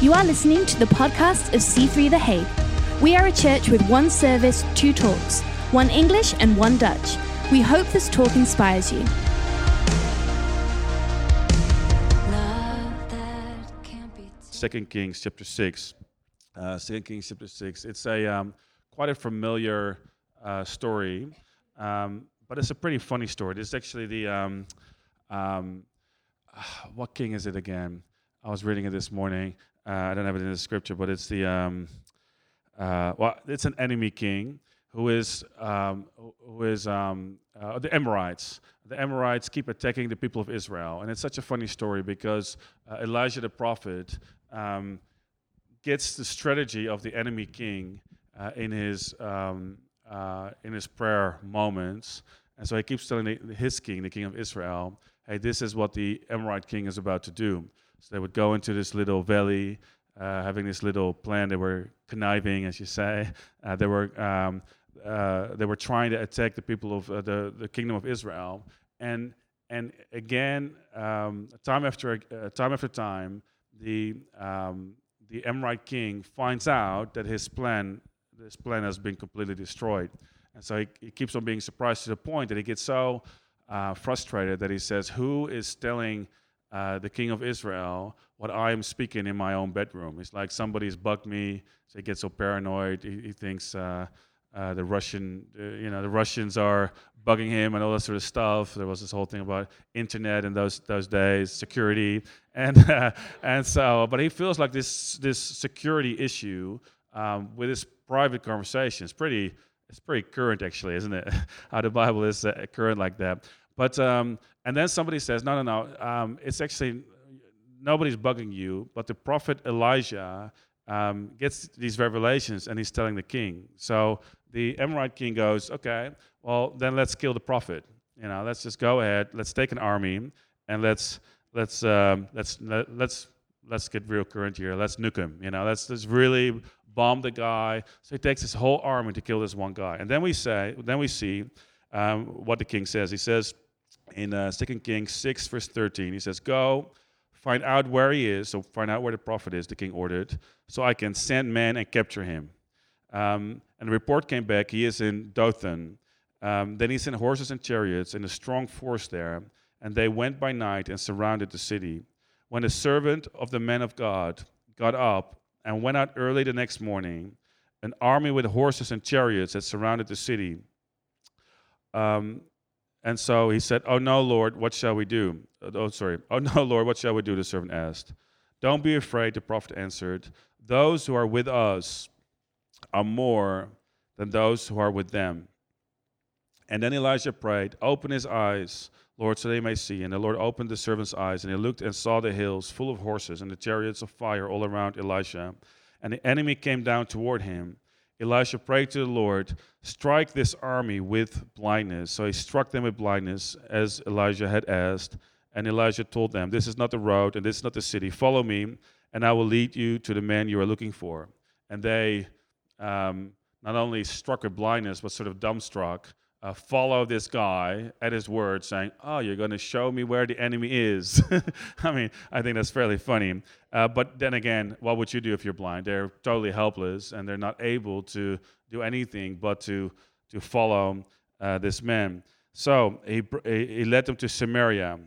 You are listening to the podcast of C3 The Hague. We are a church with one service, two talks, one English and one Dutch. We hope this talk inspires you. Second Kings chapter six. Uh, Second Kings chapter six. It's a um, quite a familiar uh, story, um, but it's a pretty funny story. Is actually the um, um, what king is it again? I was reading it this morning. Uh, I don't have it in the scripture, but it's the um, uh, well, it's an enemy king who is um, who is um, uh, the Amorites. The Amorites keep attacking the people of Israel, and it's such a funny story because uh, Elijah the prophet um, gets the strategy of the enemy king uh, in his um, uh, in his prayer moments, and so he keeps telling his king, the king of Israel, "Hey, this is what the Amorite king is about to do." So they would go into this little valley, uh, having this little plan. They were conniving, as you say. Uh, they were um, uh, they were trying to attack the people of uh, the the kingdom of Israel, and and again, um, time after uh, time after time, the um, the Amorite king finds out that his plan this plan has been completely destroyed, and so he, he keeps on being surprised to the point that he gets so uh, frustrated that he says, "Who is telling?" Uh, the king of Israel what I am speaking in my own bedroom. It's like somebody's bugged me. So he gets so paranoid. He, he thinks uh, uh, the Russian, uh, you know, the Russians are bugging him and all that sort of stuff. There was this whole thing about internet in those those days, security, and and so. But he feels like this this security issue um, with his private conversation is pretty. It's pretty current, actually, isn't it? How the Bible is uh, current like that. But um, and then somebody says, no, no, no. Um, it's actually nobody's bugging you, but the prophet Elijah um, gets these revelations and he's telling the king. So the Amorite king goes, okay, well then let's kill the prophet. You know, let's just go ahead. Let's take an army and let's let's um, let's let, let's let's get real current here. Let's nuke him. You know, let's let's really bomb the guy. So he takes his whole army to kill this one guy. And then we say, then we see um, what the king says. He says in uh, 2 Kings 6, verse 13. He says, Go, find out where he is, so find out where the prophet is, the king ordered, so I can send men and capture him. Um, and the report came back, he is in Dothan. Um, then he sent horses and chariots and a strong force there, and they went by night and surrounded the city. When the servant of the man of God got up and went out early the next morning, an army with horses and chariots had surrounded the city. Um, and so he said, Oh no, Lord, what shall we do? Oh, sorry. Oh no, Lord, what shall we do? The servant asked. Don't be afraid, the prophet answered. Those who are with us are more than those who are with them. And then Elijah prayed, Open his eyes, Lord, so they may see. And the Lord opened the servant's eyes, and he looked and saw the hills full of horses and the chariots of fire all around Elisha. And the enemy came down toward him. Elisha prayed to the Lord, strike this army with blindness. So he struck them with blindness, as Elijah had asked. And Elijah told them, This is not the road, and this is not the city. Follow me, and I will lead you to the man you are looking for. And they um, not only struck with blindness, but sort of dumbstruck, uh, follow this guy at his word, saying, Oh, you're going to show me where the enemy is. I mean, I think that's fairly funny. Uh, but then again, what would you do if you're blind? They're totally helpless and they're not able to do anything but to, to follow uh, this man. So he, he led them to Samaria.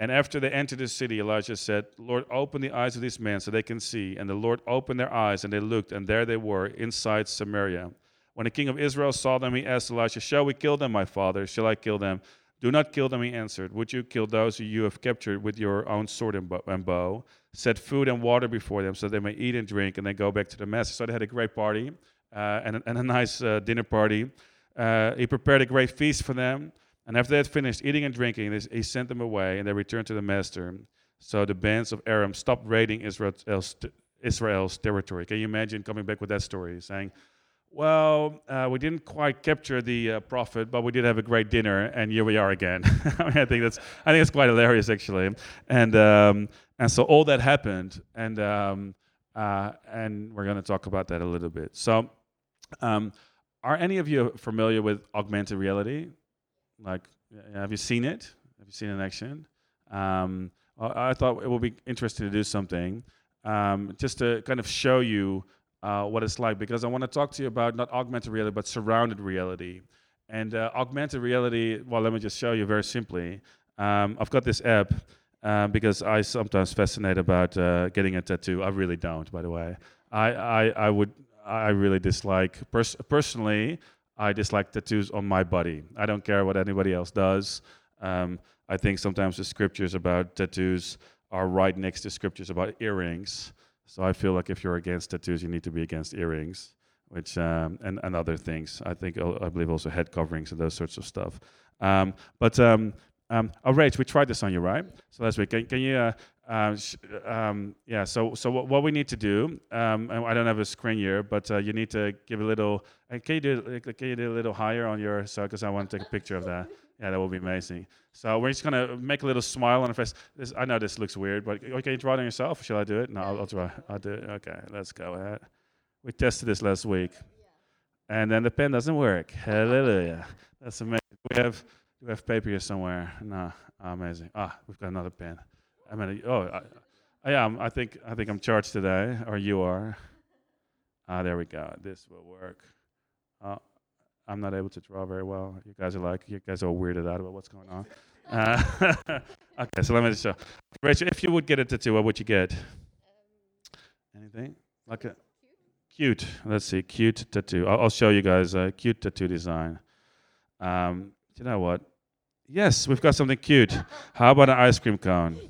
And after they entered the city, Elijah said, Lord, open the eyes of these men so they can see. And the Lord opened their eyes, and they looked, and there they were inside Samaria. When the king of Israel saw them, he asked Elisha, Shall we kill them, my father? Shall I kill them? Do not kill them, he answered. Would you kill those who you have captured with your own sword and bow? Set food and water before them so they may eat and drink and then go back to the master. So they had a great party uh, and, a, and, a, nice uh, dinner party. Uh, he prepared a great feast for them. And after they had finished eating and drinking, he sent them away and they returned to the master. So the bands of Aram stopped raiding Israel's, Israel's territory. Can you imagine coming back with that story, saying, well, uh, we didn't quite capture the uh, prophet, but we did have a great dinner, and here we are again. I, mean, I think that's I think it's quite hilarious actually, and um, and so all that happened, and um, uh, and we're going to talk about that a little bit. So, um, are any of you familiar with augmented reality? Like, have you seen it? Have you seen it in action? Um, I thought it would be interesting to do something um, just to kind of show you uh, what it's like because I want to talk to you about not augmented reality but surrounded reality. And uh, augmented reality, well, let me just show you very simply. Um, I've got this app uh, because I sometimes fascinate about uh, getting a tattoo. I really don't, by the way. I, I, I would, I really dislike, pers- personally, I dislike tattoos on my body. I don't care what anybody else does. Um, I think sometimes the scriptures about tattoos are right next to scriptures about earrings. So I feel like if you're against tattoos, you need to be against earrings, which um, and and other things. I think I believe also head coverings and those sorts of stuff. Um, but um, um, oh, Rach, we tried this on you, right? So last week, can, can you? Uh, uh, sh- um, yeah. So, so what, what we need to do? Um, I don't have a screen here, but uh, you need to give a little. Can you do? Can you do a little higher on your? So, because I want to take a picture of that. Yeah, that will be amazing. So we're just gonna make a little smile on her face. This, I know this looks weird, but okay, you draw it on yourself? Shall I do it? No, I'll, I'll try. I'll do it. Okay, let's go ahead. We tested this last week, and then the pen doesn't work. Hallelujah. That's amazing. We have do we have paper here somewhere? No. Oh, amazing. Ah, we've got another pen. I mean, oh, I, I am. I think I think I'm charged today, or you are. Ah, there we go. This will work. Uh, I'm not able to draw very well. You guys are like, you guys are weirded out about what's going on. Uh, okay, so let me just show. Rachel, if you would get a tattoo, what would you get? Anything like a cute. Let's see, cute tattoo. I'll, I'll show you guys a cute tattoo design. Um, you know what? Yes, we've got something cute. How about an ice cream cone?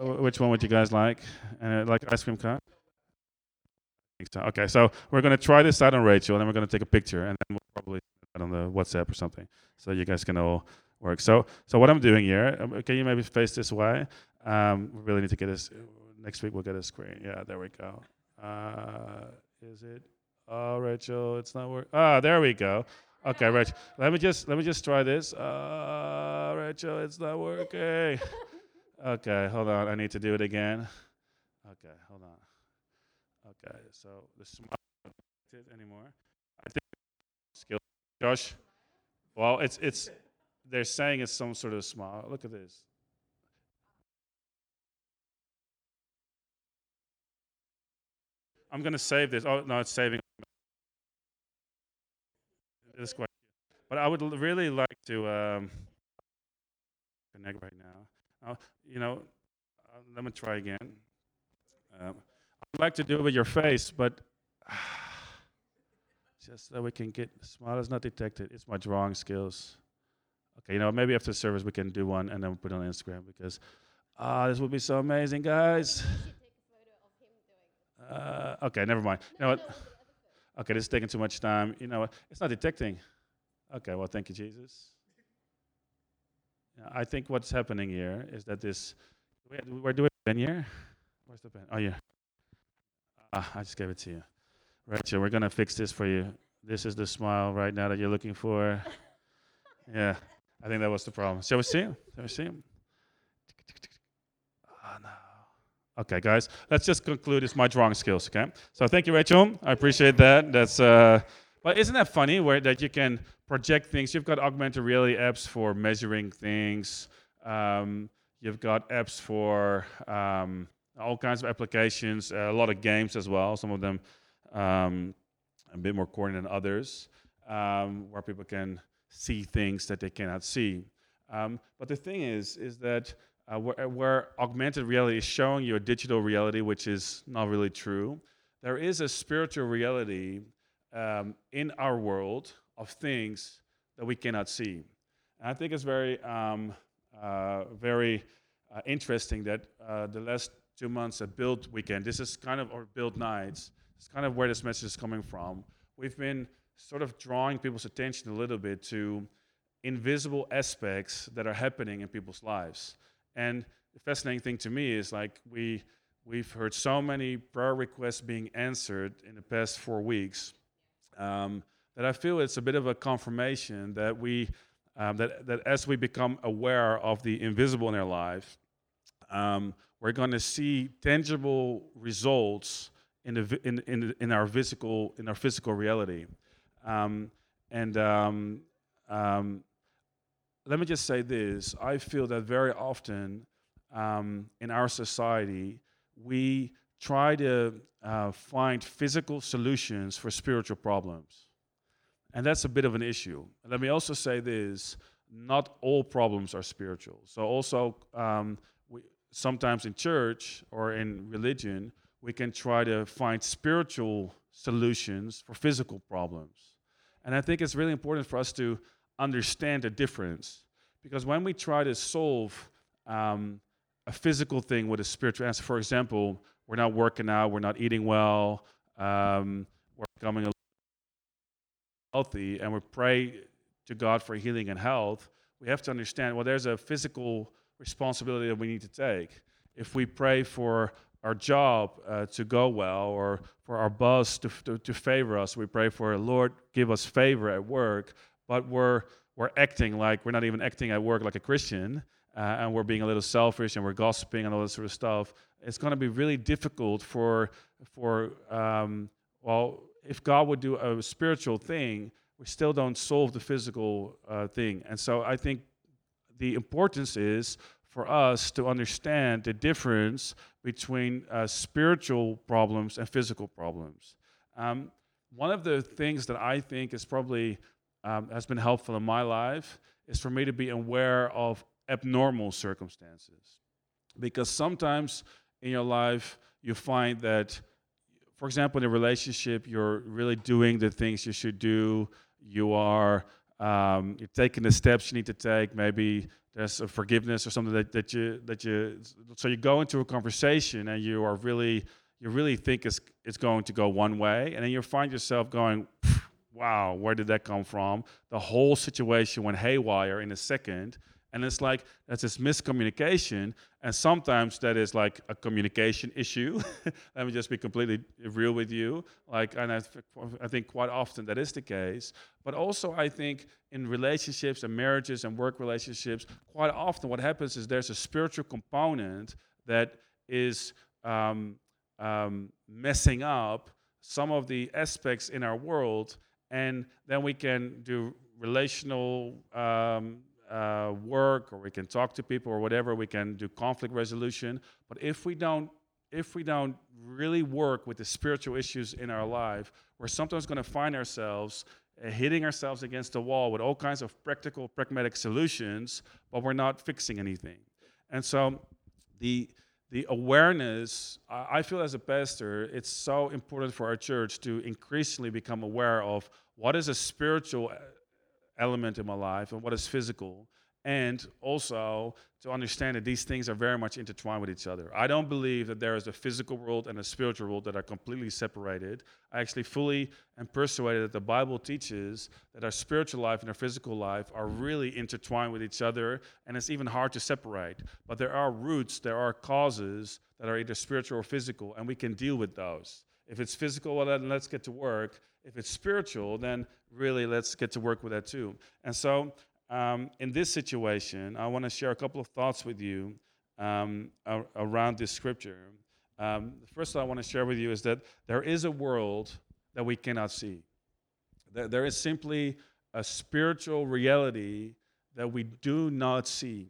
Uh, which one would you guys like? Uh, like an ice cream cone? Okay, so we're going to try this out on Rachel, and then we're going to take a picture, and then we'll probably put it on the WhatsApp or something, so you guys can all work. So, so what I'm doing here, um, can you maybe face this way? Um, we really need to get this. Next week we'll get a screen. Yeah, there we go. Uh, is it? Oh, Rachel, it's not working. Ah, there we go. Okay, Rachel. Let me just let me just try this. Uh, Rachel, it's not working. Okay, hold on. I need to do it again. Okay, hold on. Okay, so the smile anymore. I think skill. Josh. Well, it's it's. They're saying it's some sort of smile. Look at this. I'm gonna save this. Oh no, it's saving this question. But I would really like to um, connect right now. Uh, you know, uh, let me try again. Um, I'd like to do it with your face, but uh, just so we can get smile is not detected. It's my drawing skills. Okay, you know, maybe after the service we can do one and then we'll put it on Instagram because ah, this would be so amazing, guys. Uh, okay, never mind. You know what? Okay, this is taking too much time. You know what? It's not detecting. Okay, well, thank you, Jesus. Yeah, I think what's happening here is that this. Where do we pen here? Where's the pen? Oh, yeah. Ah, I just gave it to you. So we're going to fix this for you. This is the smile right now that you're looking for. yeah, I think that was the problem. Shall we see him? Shall we see him? Oh, no. Okay, guys, let's just conclude. It's my drawing skills, okay? So thank you, Rachel. I appreciate that. That's, uh, but isn't that funny where that you can project things? You've got augmented reality apps for measuring things. Um, you've got apps for um, all kinds of applications, uh, a lot of games as well. Some of them um, a bit more corny than others, um, where people can see things that they cannot see. Um, but the thing is, is that uh, where, where, augmented reality is showing you a digital reality, which is not really true. There is a spiritual reality um, in our world of things that we cannot see. And I think it's very, um, uh, very uh, interesting that uh, the last two months at Build Weekend, this is kind of, our Build Nights, it's kind of where this message is coming from. We've been sort of drawing people's attention a little bit to invisible aspects that are happening in people's lives. And the fascinating thing to me is like we we've heard so many prayer requests being answered in the past four weeks um, that I feel it's a bit of a confirmation that we um, that that as we become aware of the invisible in our life, um, we're going to see tangible results in the in in, in our physical in our physical reality, um, and um, um, let me just say this I feel that very often um, in our society, we try to uh, find physical solutions for spiritual problems. And that's a bit of an issue. Let me also say this not all problems are spiritual. So, also, um, sometimes in church or in religion, we can try to find spiritual solutions for physical problems. And I think it's really important for us to understand the difference because when we try to solve um, a physical thing with a spiritual answer, for example, we're not working out, we're not eating well, um, we're becoming healthy, and we pray to God for healing and health, we have to understand well, there's a physical responsibility that we need to take. If we pray for our job uh, to go well or for our boss to, to, to, favor us. We pray for, Lord, give us favor at work, but we're, we're acting like we're not even acting at work like a Christian. Uh, and we're being a little selfish and we're gossiping and all this sort of stuff. It's going to be really difficult for for um, well, if God would do a spiritual thing, we still don't solve the physical uh, thing. And so I think the importance is for us to understand the difference between uh, spiritual problems and physical problems. Um, one of the things that I think is probably um, has been helpful in my life is for me to be aware of abnormal circumstances, because sometimes in your life you find that, for example, in a relationship, you're really doing the things you should do. You are um, you're taking the steps you need to take. Maybe there's a forgiveness or something that, that you that you so you go into a conversation and you are really you really think it's it's going to go one way. And then you find yourself going wow where did that come from? The whole situation went haywire in a second and it's like that's this miscommunication. And sometimes that is like a communication issue. Let me just be completely real with you. Like and I, th- I think quite often that is the case. But also i think in relationships and marriages and work relationships quite often what happens is there's a spiritual component that is um, um, messing up some of the aspects in our world. And then we can do relational um, uh, work or we can talk to people or whatever we can do conflict resolution. But if we don't if we don't really work with the spiritual issues in our life we're sometimes going to find ourselves uh, hitting ourselves against the wall with all kinds of practical pragmatic solutions but we're not fixing anything. And so the the awareness i feel as a pastor it's so important for our church to increasingly become aware of what is a spiritual element in my life and what is physical and also to understand that these things are very much intertwined with each other. I don't believe that there is a physical world and a spiritual world that are completely separated. I actually fully am persuaded that the Bible teaches that our spiritual life and our physical life are really intertwined with each other, and it's even hard to separate. But there are roots, there are causes that are either spiritual or physical, and we can deal with those. If it's physical, well, then let's get to work. If it's spiritual, then really let's get to work with that too. And so, um, in this situation, I want to share a couple of thoughts with you um, around this scripture. Um, the first I want to share with you is that there is a world that we cannot see. There is simply a spiritual reality that we do not see.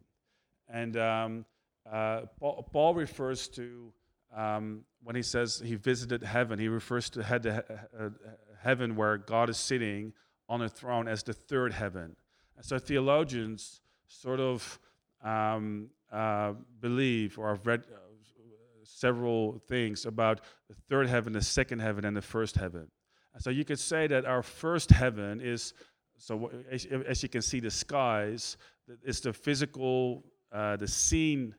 And um, uh, Paul, Paul, refers to, um, when he says he visited heaven, he refers to heaven where God is sitting on a throne as the third heaven. And so theologians sort of um, uh, believe, or have read uh, several things about the third heaven, the second heaven, and the first heaven. And so you could say that our first heaven is, so as, as you can see, the skies, it's the physical, uh, the seen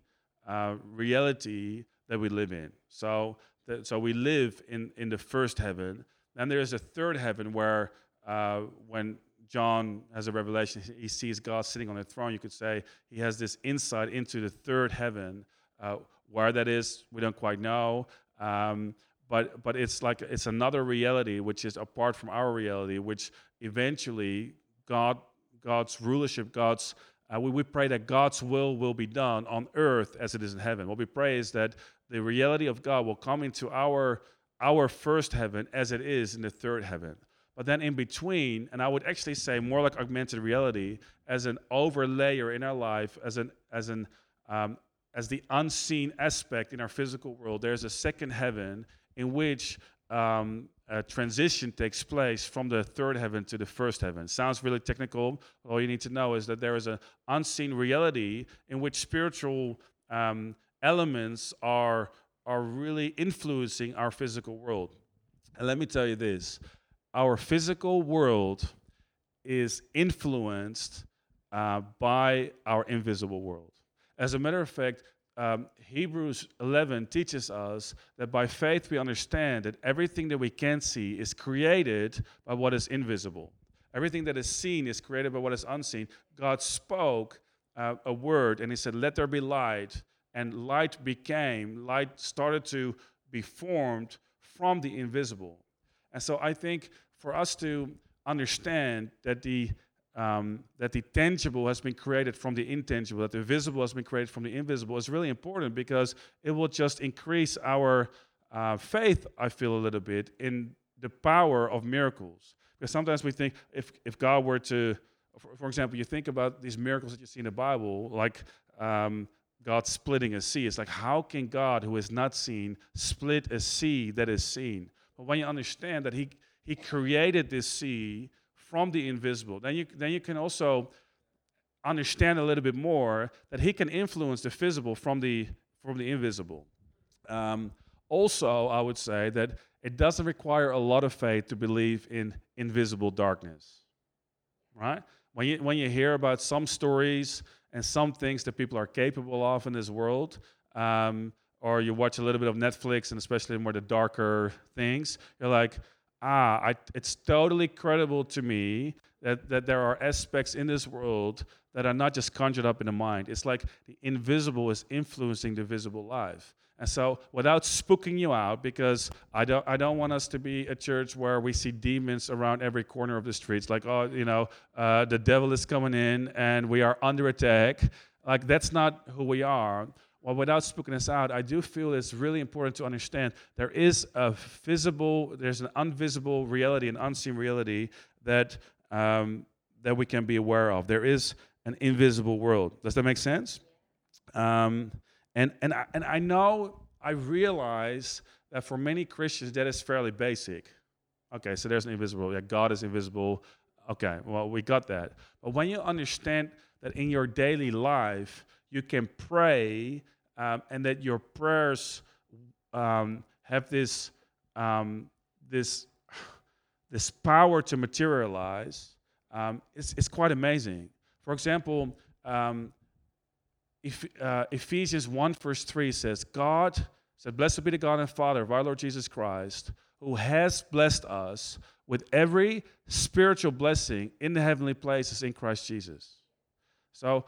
uh, reality that we live in. So, so we live in, in the first heaven. Then there is a third heaven where uh, when John has a revelation, he sees God sitting on the throne. You could say he has this insight into the third heaven. Uh, where that is, we don't quite know. Um, but but it's like it's another reality which is apart from our reality, which eventually God God's rulership, God's uh, we, we pray that God's will will be done on earth as it is in heaven. What we pray is that the reality of God will come into our our first heaven as it is in the third heaven. But then in between, and I would actually say more like augmented reality, as an overlayer in our life, as an as an um, as the unseen aspect in our physical world, there's a second heaven in which um, a transition takes place from the third heaven to the first heaven. Sounds really technical. All you need to know is that there is an unseen reality in which spiritual um, elements are, are really influencing our physical world. And let me tell you this our physical world is influenced uh, by our invisible world. As a matter of fact, um, Hebrews 11 teaches us that by faith we understand that everything that we can see is created by what is invisible. Everything that is seen is created by what is unseen. God spoke uh, a word and He said, Let there be light. And light became, light started to be formed from the invisible. And so I think for us to understand that the um, that the tangible has been created from the intangible, that the visible has been created from the invisible is really important because it will just increase our uh, faith, I feel a little bit, in the power of miracles. Because sometimes we think if, if God were to, for, for example, you think about these miracles that you see in the Bible, like um, God splitting a sea. It's like, how can God, who is not seen, split a sea that is seen? But when you understand that He, he created this sea from the invisible. Then you, then you can also understand a little bit more that he can influence the visible from the, from the invisible. Um, also, I would say that it doesn't require a lot of faith to believe in invisible darkness. Right? When you, when you hear about some stories and some things that people are capable of in this world, um, or you watch a little bit of Netflix and especially more the darker things, you're like, ah, I, it's totally credible to me that, that there are aspects in this world that are not just conjured up in the mind. It's like the invisible is influencing the visible life. And so, without spooking you out, because I don't, I don't want us to be a church where we see demons around every corner of the streets, like, oh, you know, uh, the devil is coming in and we are under attack. Like, that's not who we are well, without speaking this out, I do feel it's really important to understand there is a visible, there's an invisible reality, an unseen reality that um, that we can be aware of. There is an invisible world. Does that make sense? Um, and and I, and I know I realize that for many Christians that is fairly basic. Okay, so there's an invisible. Yeah, God is invisible. Okay, well we got that. But when you understand that in your daily life you can pray um, and that your prayers um, have this um, this this power to materialize. Um, quite amazing. For example, um, if, uh, Ephesians 1 verse 3 says, God said, Blessed be the God and Father of our Lord Jesus Christ, who has blessed us with every spiritual blessing in the heavenly places in Christ Jesus. So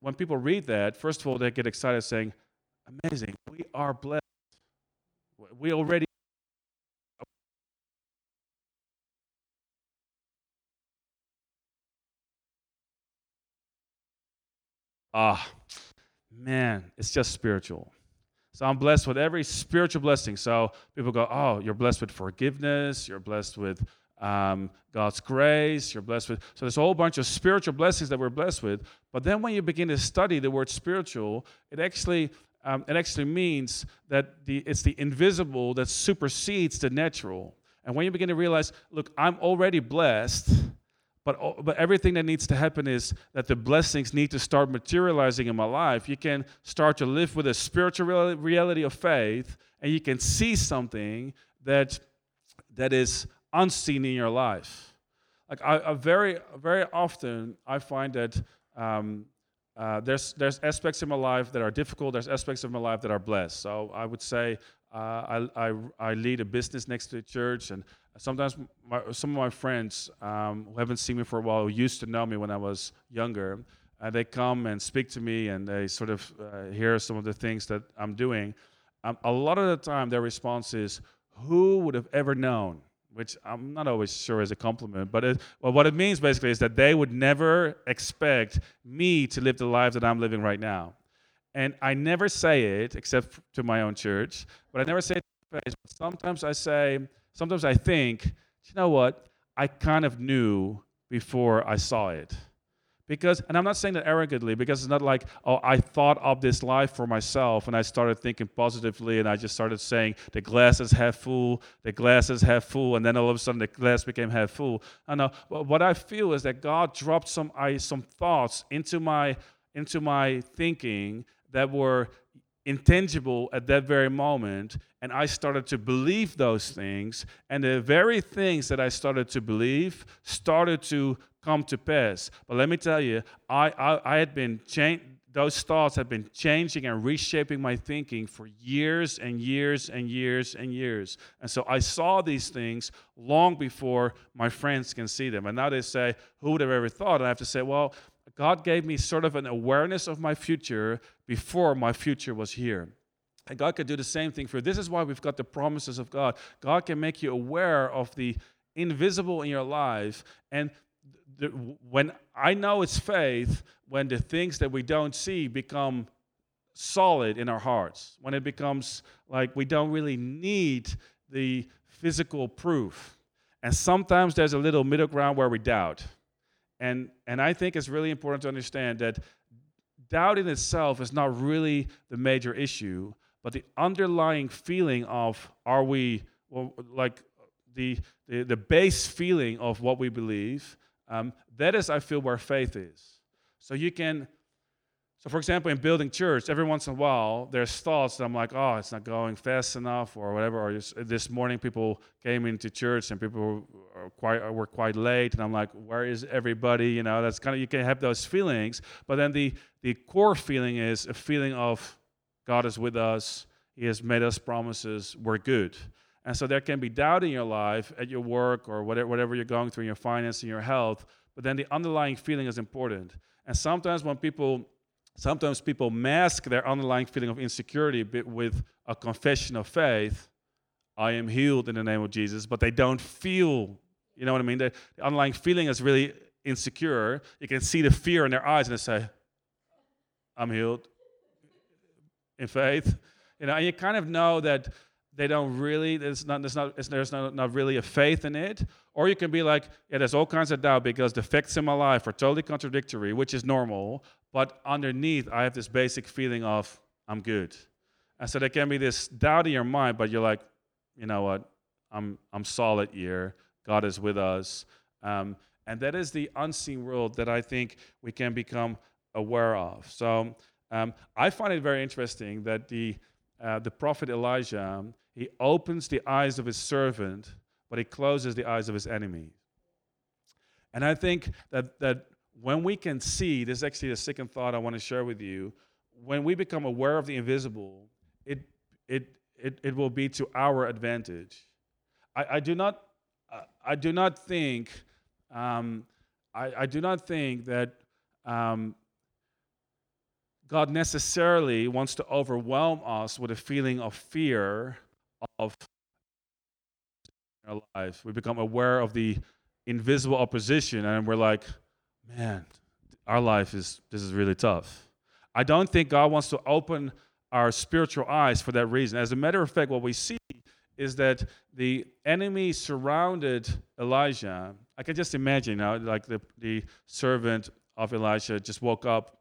when people read that, first of all, they get excited saying, Amazing. We are blessed. We already Ah, man, it's just spiritual. So I'm blessed with every spiritual blessing. So people go, oh, you're blessed with forgiveness. You're blessed with um, God's grace. You're blessed with. So there's a whole bunch of spiritual blessings that we're blessed with. But then when you begin to study the word spiritual, it actually um, it actually means that the, it's the invisible that supersedes the natural. And when you begin to realize, look, I'm already blessed, but, but everything that needs to happen is that the blessings need to start materializing in my life. You can start to live with a spiritual reality of faith, and you can see something that, that is unseen in your life. Like I, I very, very often, I find that um, uh, there's, there's aspects in my life that are difficult, there's aspects of my life that are blessed. So I would say uh, I, I, I, lead a business next to the church, and sometimes my, some of my friends um, who haven't seen me for a while, who used to know me when I was younger, uh, they come and speak to me and they sort of uh, hear some of the things that I'm doing. Um, a lot of the time, their response is, Who would have ever known? Which I'm not always sure is a compliment, but it, well, what it means basically is that they would never expect me to live the life that I'm living right now. And I never say it except to my own church, but I never say it to face. But sometimes I say, sometimes I think, you know what? I kind of knew before I saw it. Because, and I'm not saying that arrogantly, because it's not like, oh, I thought of this life for myself and I started thinking positively and I just started saying the glass is half full, the glass is half full, and then all of a sudden the glass became half full. I know. What I feel is that God dropped some, I, some thoughts into my, into my thinking that were intangible at that very moment and I started to believe those things and the very things that I started to believe started to come to pass. But let me tell you, I, I, I had been changed. Those thoughts had been changing and reshaping my thinking for years and years and years and years. And so I saw these things long before my friends can see them. And now they say, Who would have ever thought? And I have to say, Well, God gave me sort of an awareness of my future before my future was here. And God can do the same thing for you. This is why we've got the promises of God. God can make you aware of the invisible in your life. And the, when I know it's faith, when the things that we don't see become solid in our hearts, when it becomes like we don't really need the physical proof. And sometimes there's a little middle ground where we doubt. And, and I think it's really important to understand that doubt in itself is not really the major issue, but the underlying feeling of are we, well, like the, the, the base feeling of what we believe um, that is, I feel, where faith is. So you can, so for example, in building church, every once in a while, there's thoughts that I'm like, oh, it's not going fast enough or whatever. Or just, this morning, people came into church and people were quite, were quite late. And I'm like, where is everybody? You know, that's kind of, you can have those feelings. But then the, the core feeling is a feeling of God is with us. He has made us promises. We're good. And so there can be doubt in your life at your work or whatever, whatever you're going through in your finance and your health, but then the underlying feeling is important. And sometimes when people sometimes people mask their underlying feeling of insecurity with a confession of faith, I am healed in the name of Jesus, but they don't feel, you know what I mean? The underlying feeling is really insecure. You can see the fear in their eyes and they say, I'm healed in faith. You know, and you kind of know that they don't really there's not there's not there's not, not really a faith in it. Or you can be like yeah there's all kinds of doubt because the facts in my life are totally contradictory which is normal. But underneath i have this basic feeling of i'm good. And so there can be this doubt in your mind but you're like you know what? I'm i'm solid here. God is with us. Um, and that is the unseen world that i think we can become aware of. So um, i find it very interesting that the uh, the prophet elijah he opens the eyes of his servant, but he closes the eyes of his enemy. And I think that, that when we can see, this is actually the second thought I want to share with you. When we become aware of the invisible, it, it, it, it will be to our advantage. I, I do not, I do not think, um, I, I do not think that um, God necessarily wants to overwhelm us with a feeling of fear of our lives. We become aware of the invisible opposition, and we're like, man, our life is this is really tough. I don't think God wants to open our spiritual eyes for that reason. As a matter of fact, what we see is that the enemy surrounded Elijah. I can just imagine you now, like the, the servant of Elijah just woke up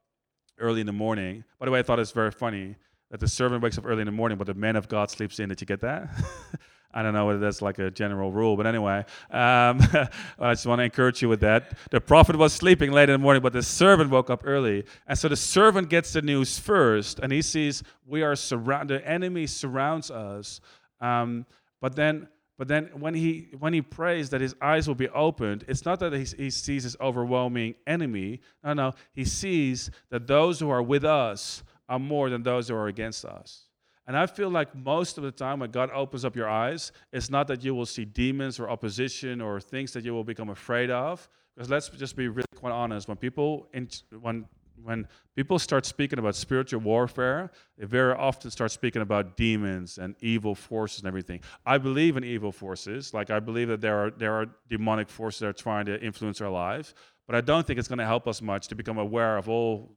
early in the morning. By the way, I thought it's very funny that the servant wakes up early in the morning, but the man of God sleeps in. Did you get that? I don't know whether that's like a general rule, but anyway, um, I just want to encourage you with that. The prophet was sleeping late in the morning, but the servant woke up early. And so the servant gets the news first, and he sees we are surrounded, the enemy surrounds us. Um, but then, but then when he when he prays that his eyes will be opened, it's not that he, he sees his overwhelming enemy. No, no, he sees that those who are with us are more than those who are against us. And I feel like most of the time when God opens up your eyes, it's not that you will see demons or opposition or things that you will become afraid of. Because let's just be really quite honest. When people in, when when people start speaking about spiritual warfare, they very often start speaking about demons and evil forces and everything. I believe in evil forces. Like I believe that there are there are demonic forces that are trying to influence our lives. But I don't think it's going to help us much to become aware of all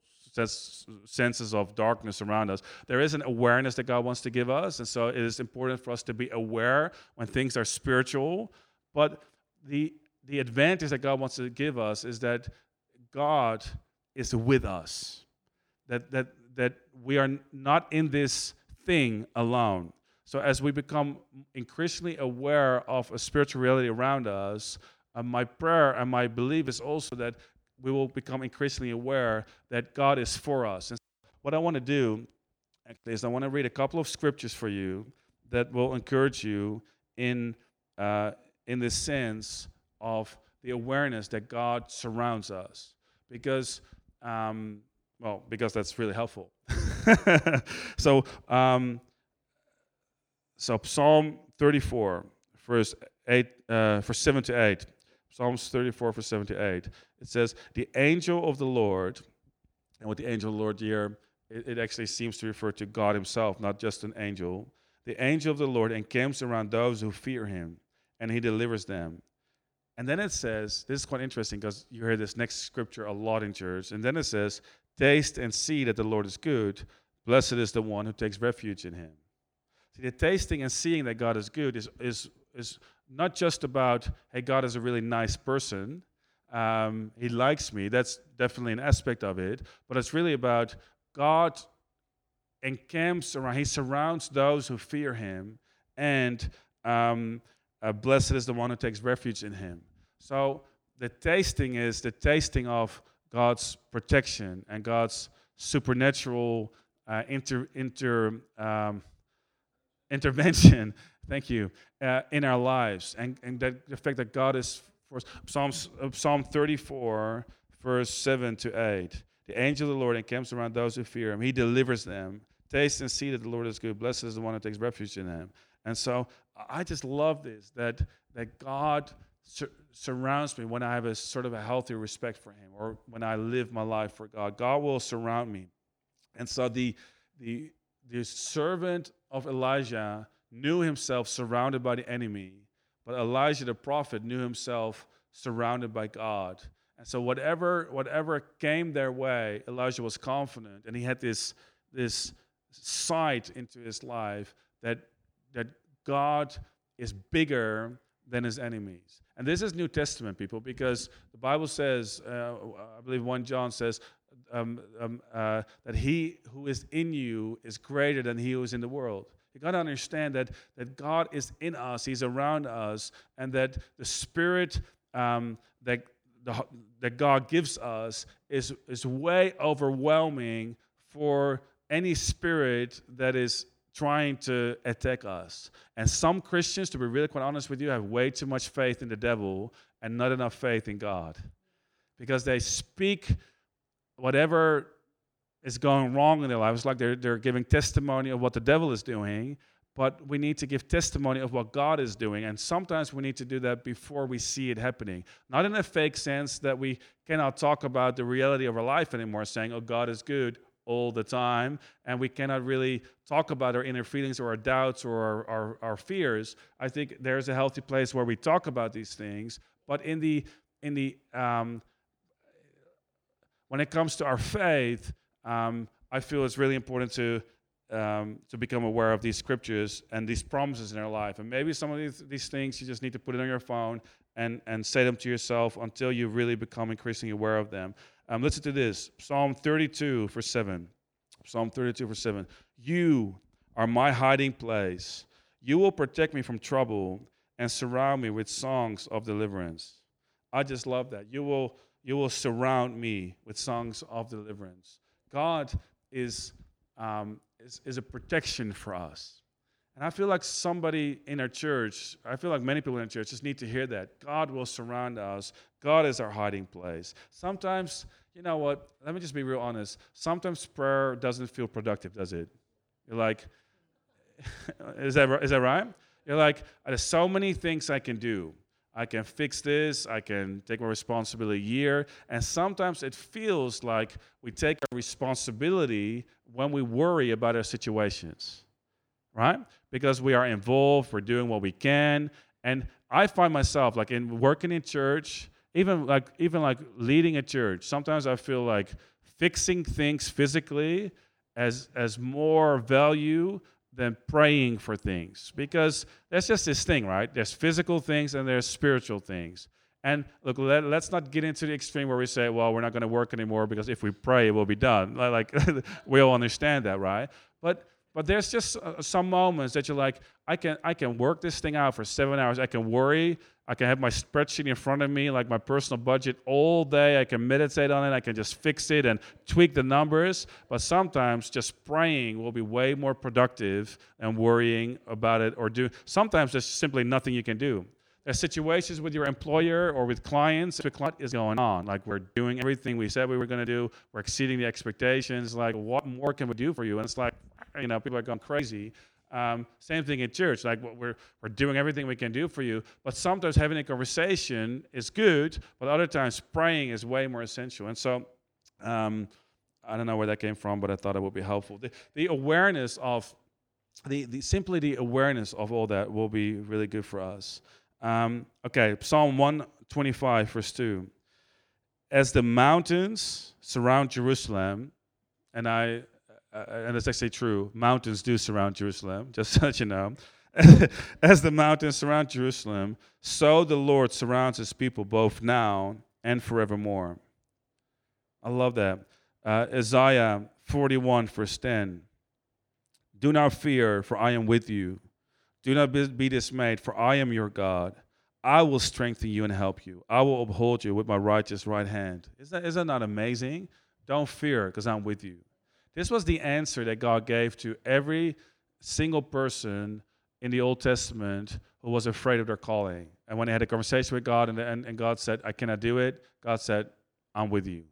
senses of darkness around us. There is an awareness that God wants to give us, and so it is important for us to be aware when things are spiritual. But the the advantage that God wants to give us is that God is with us. That that that we are not in this thing alone. So as we become increasingly aware of a spiritual reality around us, uh, my prayer and my belief is also that we will become increasingly aware that God is for us. And what I want to do actually is I want to read a couple of scriptures for you that will encourage you in uh, in this sense of the awareness that God surrounds us, because um, well, because that's really helpful. so, um, so Psalm 34, verse eight, uh, verse seven to eight. Psalms 34, verse 7 to 8. It says, The angel of the Lord, and with the angel of the Lord here, it, it actually seems to refer to God Himself, not just an angel. The angel of the Lord encamps around those who fear Him, and He delivers them. And then it says, this is quite interesting because you hear this next scripture a lot in church. And then it says, Taste and see that the Lord is good. Blessed is the one who takes refuge in him. See, the tasting and seeing that God is good is, is, is not just about, hey, God is a really nice person. Um, he likes me. That's definitely an aspect of it. But it's really about God encamps around, He surrounds those who fear Him. And um, uh, blessed is the one who takes refuge in Him. So the tasting is the tasting of God's protection and God's supernatural uh, inter, inter, um, intervention thank you, uh, in our lives. And, and that, the fact that God is for us. Psalms, uh, Psalm 34, verse 7 to 8. The angel of the Lord encamps around those who fear him. He delivers them. Taste and see that the Lord is good. Blessed is the one who takes refuge in him. And so I just love this that, that God sur- surrounds me when I have a sort of a healthy respect for him or when I live my life for God. God will surround me. And so the, the, the servant of Elijah knew himself surrounded by the enemy, but Elijah the prophet knew himself surrounded by God. And so whatever whatever came their way, Elijah was confident, and he had this this sight into his life that that God is bigger than his enemies. And this is New Testament, people, because the Bible says, uh, I believe 1 John says, um, um, uh, that he who is in you is greater than he who is in the world. You got to understand that, that God is in us, He's around us, and that the Spirit um, that, the, that God gives us is, is way overwhelming for any spirit that is trying to attack us. And some Christians, to be really quite honest with you, have way too much faith in the devil and not enough faith in God. Because they speak whatever is going wrong in their lives. Like they're, they're giving testimony of what the devil is doing, but we need to give testimony of what God is doing. And sometimes we need to do that before we see it happening. Not in a fake sense that we cannot talk about the reality of our life anymore, saying, oh, God is good all the time, and we cannot really talk about our inner feelings or our doubts or our, our, our fears. I think there's a healthy place where we talk about these things, but in the in the um, when it comes to our faith, um, I feel it's really important to um, to become aware of these scriptures and these promises in our life. And maybe some of these, these things you just need to put it on your phone and, and say them to yourself until you really become increasingly aware of them. Um, listen to this Psalm 32, verse 7. Psalm 32, verse 7. You are my hiding place. You will protect me from trouble and surround me with songs of deliverance. I just love that. You will, you will surround me with songs of deliverance. God is, um, is, is a protection for us. And I feel like somebody in our church, I feel like many people in our church just need to hear that. God will surround us. God is our hiding place. Sometimes, you know what? Let me just be real honest. Sometimes prayer doesn't feel productive, does it? You're like, is that, is that right? You're like, there's so many things I can do. I can fix this, I can take my responsibility here. And sometimes it feels like we take our responsibility when we worry about our situations, right? Because we are involved, we're doing what we can. And I find myself like in working in church, even like even like leading a church, sometimes I feel like fixing things physically as as more value than praying for things because that's just this thing, right? There's physical things and there's spiritual things. And look, let, us not get into the extreme where we say, well, we're not going to work anymore because if we pray, it will be done. Like, we all understand that, right? But but there's just uh, some moments that you're like, I can I can work this thing out for seven hours. I can worry. I can have my spreadsheet in front of me, like my personal budget, all day. I can meditate on it. I can just fix it and tweak the numbers. But sometimes just praying will be way more productive than worrying about it or do. Sometimes there's simply nothing you can do. There's situations with your employer or with clients. What is going on? Like we're doing everything we said we were going to do. We're exceeding the expectations. Like what more can we do for you? And it's like, you know, people are going crazy. Um, same thing in church. Like we're we're doing everything we can do for you. But sometimes having a conversation is good, but other times praying is way more essential. And so. Um, I don't know where that came from, but I thought it would be helpful. The, the awareness of the, the simply the awareness of all that will be really good for us. Um, okay, Psalm 125, verse 2. As the mountains surround Jerusalem, and I, uh, and it's actually true, mountains do surround Jerusalem, just so you know. As the mountains surround Jerusalem, so the Lord surrounds his people both now and forevermore. I love that. Uh, Isaiah 41, verse 10. Do not fear, for I am with you. Do not be dismayed, for I am your God. I will strengthen you and help you. I will uphold you with my righteous right hand. Is that, is that not amazing? Don't fear, because I'm with you. This was the answer that God gave to every single person in the Old Testament who was afraid of their calling. And when they had a conversation with God and, and, and God said, I cannot do it, God said, I'm with you.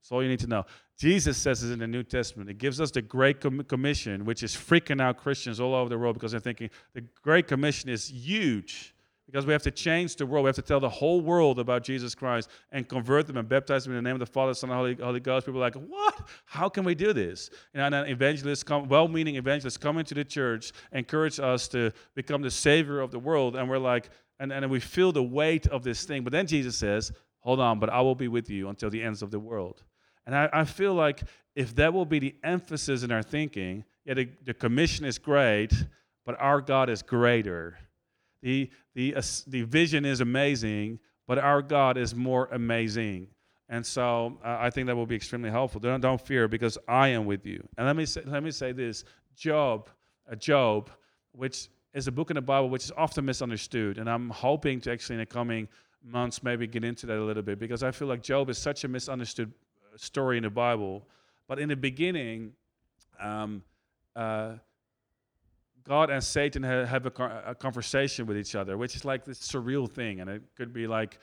That's all you need to know. Jesus says this in the New Testament. It gives us the Great Commission, which is freaking out Christians all over the world because they're thinking the Great Commission is huge because we have to change the world. We have to tell the whole world about Jesus Christ and convert them and baptize them in the name of the Father, Son, and Holy, Holy Ghost. People are like, what? How can we do this? And then evangelists come, well-meaning evangelists come into the church, encourage us to become the savior of the world, and we're like, and, and we feel the weight of this thing. But then Jesus says, hold on, but I will be with you until the ends of the world. And I, I feel like if that will be the emphasis in our thinking, yeah, the, the commission is great, but our God is greater. The, the, uh, the vision is amazing, but our God is more amazing. And so uh, I think that will be extremely helpful. Don't, don't fear because I am with you. And let me say, let me say this Job, uh, Job, which is a book in the Bible which is often misunderstood. And I'm hoping to actually in the coming months maybe get into that a little bit because I feel like Job is such a misunderstood story in the Bible. But in the beginning, um, uh, God and Satan have a, a, conversation with each other, which is like this surreal thing, and it could be like,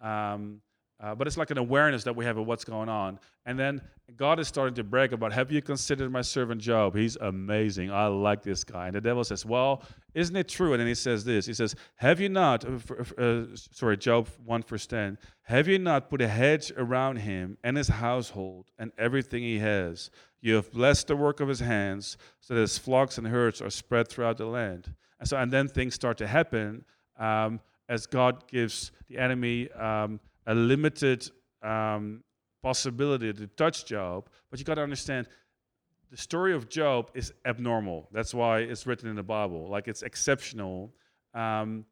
um, uh, but it's like an awareness that we have of what's going on. And then God is starting to brag about, Have you considered my servant Job? He's amazing. I like this guy. And the devil says, Well, isn't it true? And then he says this He says, Have you not, uh, uh, sorry, Job 1 verse 10, have you not put a hedge around him and his household and everything he has? You have blessed the work of his hands, so that his flocks and herds are spread throughout the land. And so, and then things start to happen um, as God gives the enemy um, a limited um, possibility to touch Job. But you got to understand, the story of Job is abnormal. That's why it's written in the Bible. Like it's exceptional. Um,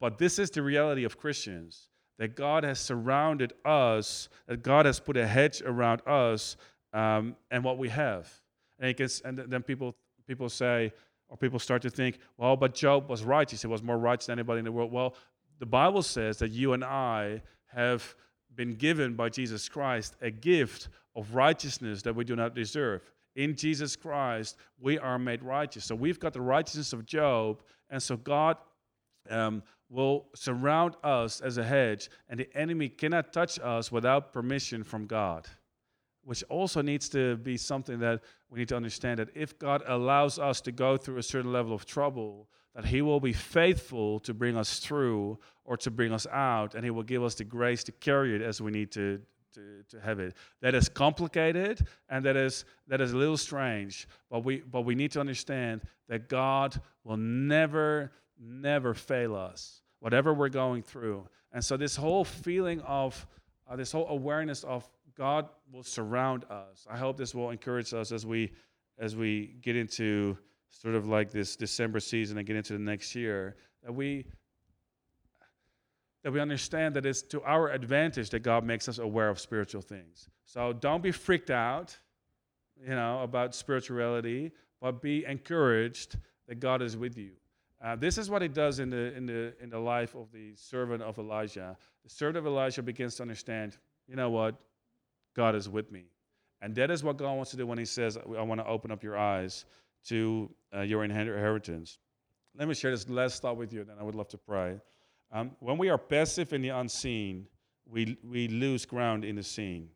but this is the reality of Christians that God has surrounded us, that God has put a hedge around us um, and what we have. And, can, and then people, people say, or people start to think, well, but Job was righteous. He said was more righteous than anybody in the world. Well, the Bible says that you and I have been given by Jesus Christ a gift of righteousness that we do not deserve. In Jesus Christ, we are made righteous. So we've got the righteousness of Job, and so God um, will surround us as a hedge, and the enemy cannot touch us without permission from God which also needs to be something that we need to understand that if God allows us to go through a certain level of trouble, that He will be faithful to bring us through or to bring us out, and He will give us the grace to carry it as we need to, to, to have it. That is complicated and that is that is a little strange, but we but we need to understand that God will never, never fail us, whatever we're going through. And so this whole feeling of uh, this whole awareness of God will surround us. I hope this will encourage us as we as we get into sort of like this December season and get into the next year that we that we understand that it's to our advantage that God makes us aware of spiritual things. So don't be freaked out, you know, about spirituality, but be encouraged that God is with you. Uh, this is what it does in the, in, the, in the life of the servant of Elijah. The servant of Elijah begins to understand, you know what? God is with me. And that is what God wants to do when He says, I want to open up your eyes to uh, your inheritance. Let me share this last thought with you, then I would love to pray. Um, when we are passive in the unseen, we, we lose ground in the seen.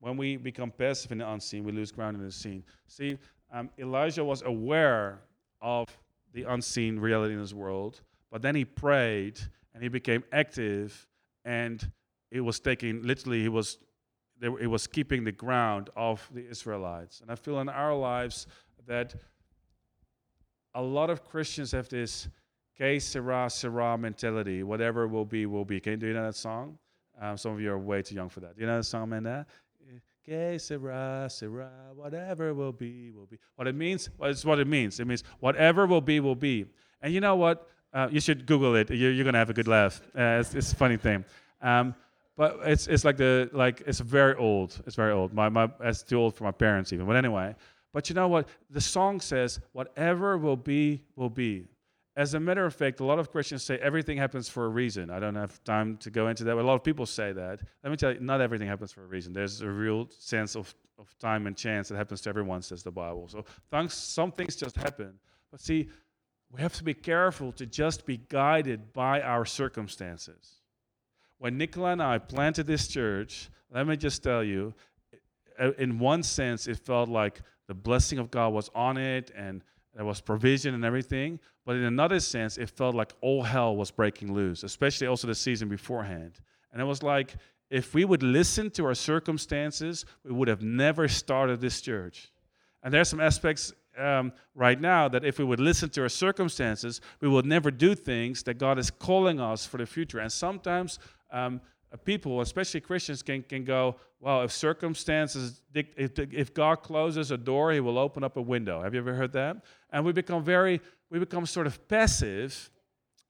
When we become passive in the unseen, we lose ground in the seen. See, um, Elijah was aware of the unseen reality in his world. But then he prayed and he became active, and it was taking literally he was it was keeping the ground of the Israelites. And I feel in our lives that a lot of Christians have this que sera sera mentality. Whatever will be, will be. Can you do you know that song? Um, some of you are way too young for that. Do you know that song, Amanda? Que sera, sera, whatever will be, will be. What it means, well, it's what it means. It means whatever will be, will be. And you know what? Uh, you should Google it. You're, you're, gonna have a good laugh. Uh, it's, it's, a funny thing. Um, but it's it's like the like it's very old. It's very old. My my it's too old for my parents even. But anyway. But you know what? The song says, "Whatever will be, will be." As a matter of fact, a lot of Christians say everything happens for a reason. I don't have time to go into that, but a lot of people say that. Let me tell you, not everything happens for a reason. There's a real sense of, of time and chance that happens to everyone, says the Bible. So thanks, some things just happen. But see, we have to be careful to just be guided by our circumstances. When Nicola and I planted this church, let me just tell you, in one sense, it felt like the blessing of God was on it and there was provision and everything. But in another sense, it felt like all hell was breaking loose, especially also the season beforehand. And it was like if we would listen to our circumstances, we would have never started this church. And there are some aspects um, right now that if we would listen to our circumstances, we would never do things that God is calling us for the future. And sometimes um, people, especially Christians, can, can go, well, if circumstances, if, if God closes a door, he will open up a window. Have you ever heard that? And we become very, we become sort of passive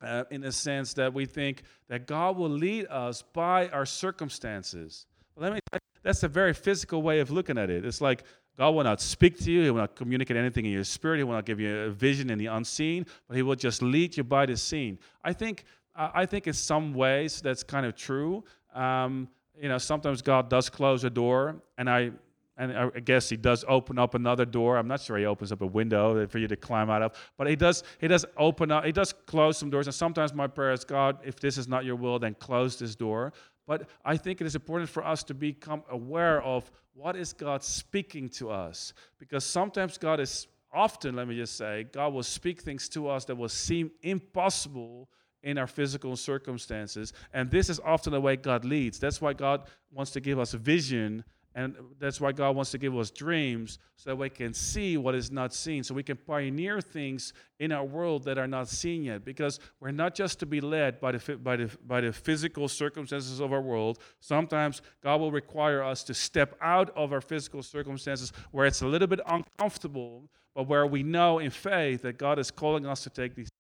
uh, in the sense that we think that God will lead us by our circumstances. Let me, that's a very physical way of looking at it. It's like God will not speak to you, He will not communicate anything in your spirit, He will not give you a vision in the unseen, but He will just lead you by the seen. I think I think in some ways that's kind of true. Um, you know, sometimes God does close a door, and I and I guess He does open up another door. I'm not sure He opens up a window for you to climb out of, but He does. He does open up. He does close some doors, and sometimes my prayer is, God, if this is not Your will, then close this door. But I think it is important for us to become aware of what is God speaking to us, because sometimes God is often, let me just say, God will speak things to us that will seem impossible in our physical circumstances. And this is often the way God leads. That's why God wants to give us vision. And that's why God wants to give us dreams so that we can see what is not seen, so we can pioneer things in our world that are not seen yet. Because we're not just to be led by the, by the, by the physical circumstances of our world. Sometimes God will require us to step out of our physical circumstances where it's a little bit uncomfortable, but where we know in faith that God is calling us to take these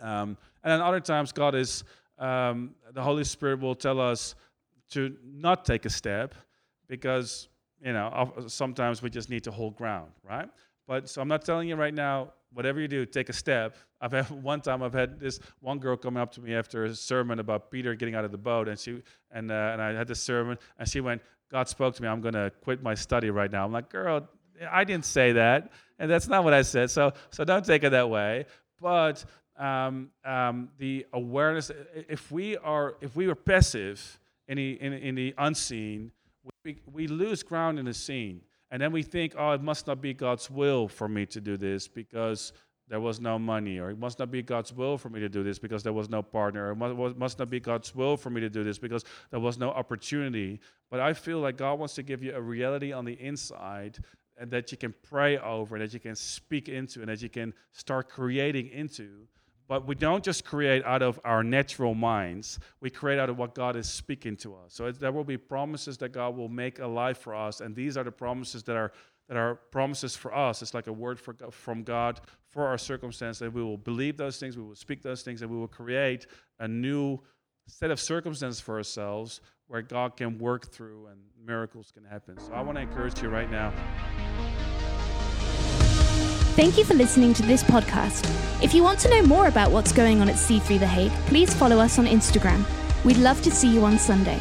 um, and then other times, God is, um, the Holy Spirit will tell us to not take a step because, you know, sometimes we just need to hold ground, right? But so I'm not telling you right now, whatever you do, take a step. I've had one time I've had this one girl come up to me after a sermon about Peter getting out of the boat, and she and uh, and I had this sermon, and she went, God spoke to me, I'm gonna quit my study right now. I'm like, girl, I didn't say that, and that's not what I said. So so don't take it that way. But um, um, the awareness. If we are if we are passive in the in, in the unseen, we, we lose ground in the seen, and then we think, oh, it must not be God's will for me to do this because there was no money, or it must not be God's will for me to do this because there was no partner, or it must not be God's will for me to do this because there was no opportunity. But I feel like God wants to give you a reality on the inside and that you can pray over, and that you can speak into, and that you can start creating into but we don't just create out of our natural minds, we create out of what God is speaking to us. So there will be promises that God will make alive for us, and these are the promises that are that are promises for us. It's like a word for, from God for our circumstance that we will believe those things, we will speak those things, and we will create a new set of circumstances for ourselves where God can work through and miracles can happen. So I want to encourage you right now. Thank you for listening to this podcast. If you want to know more about what's going on at C3 The Hague, please follow us on Instagram. We'd love to see you on Sunday.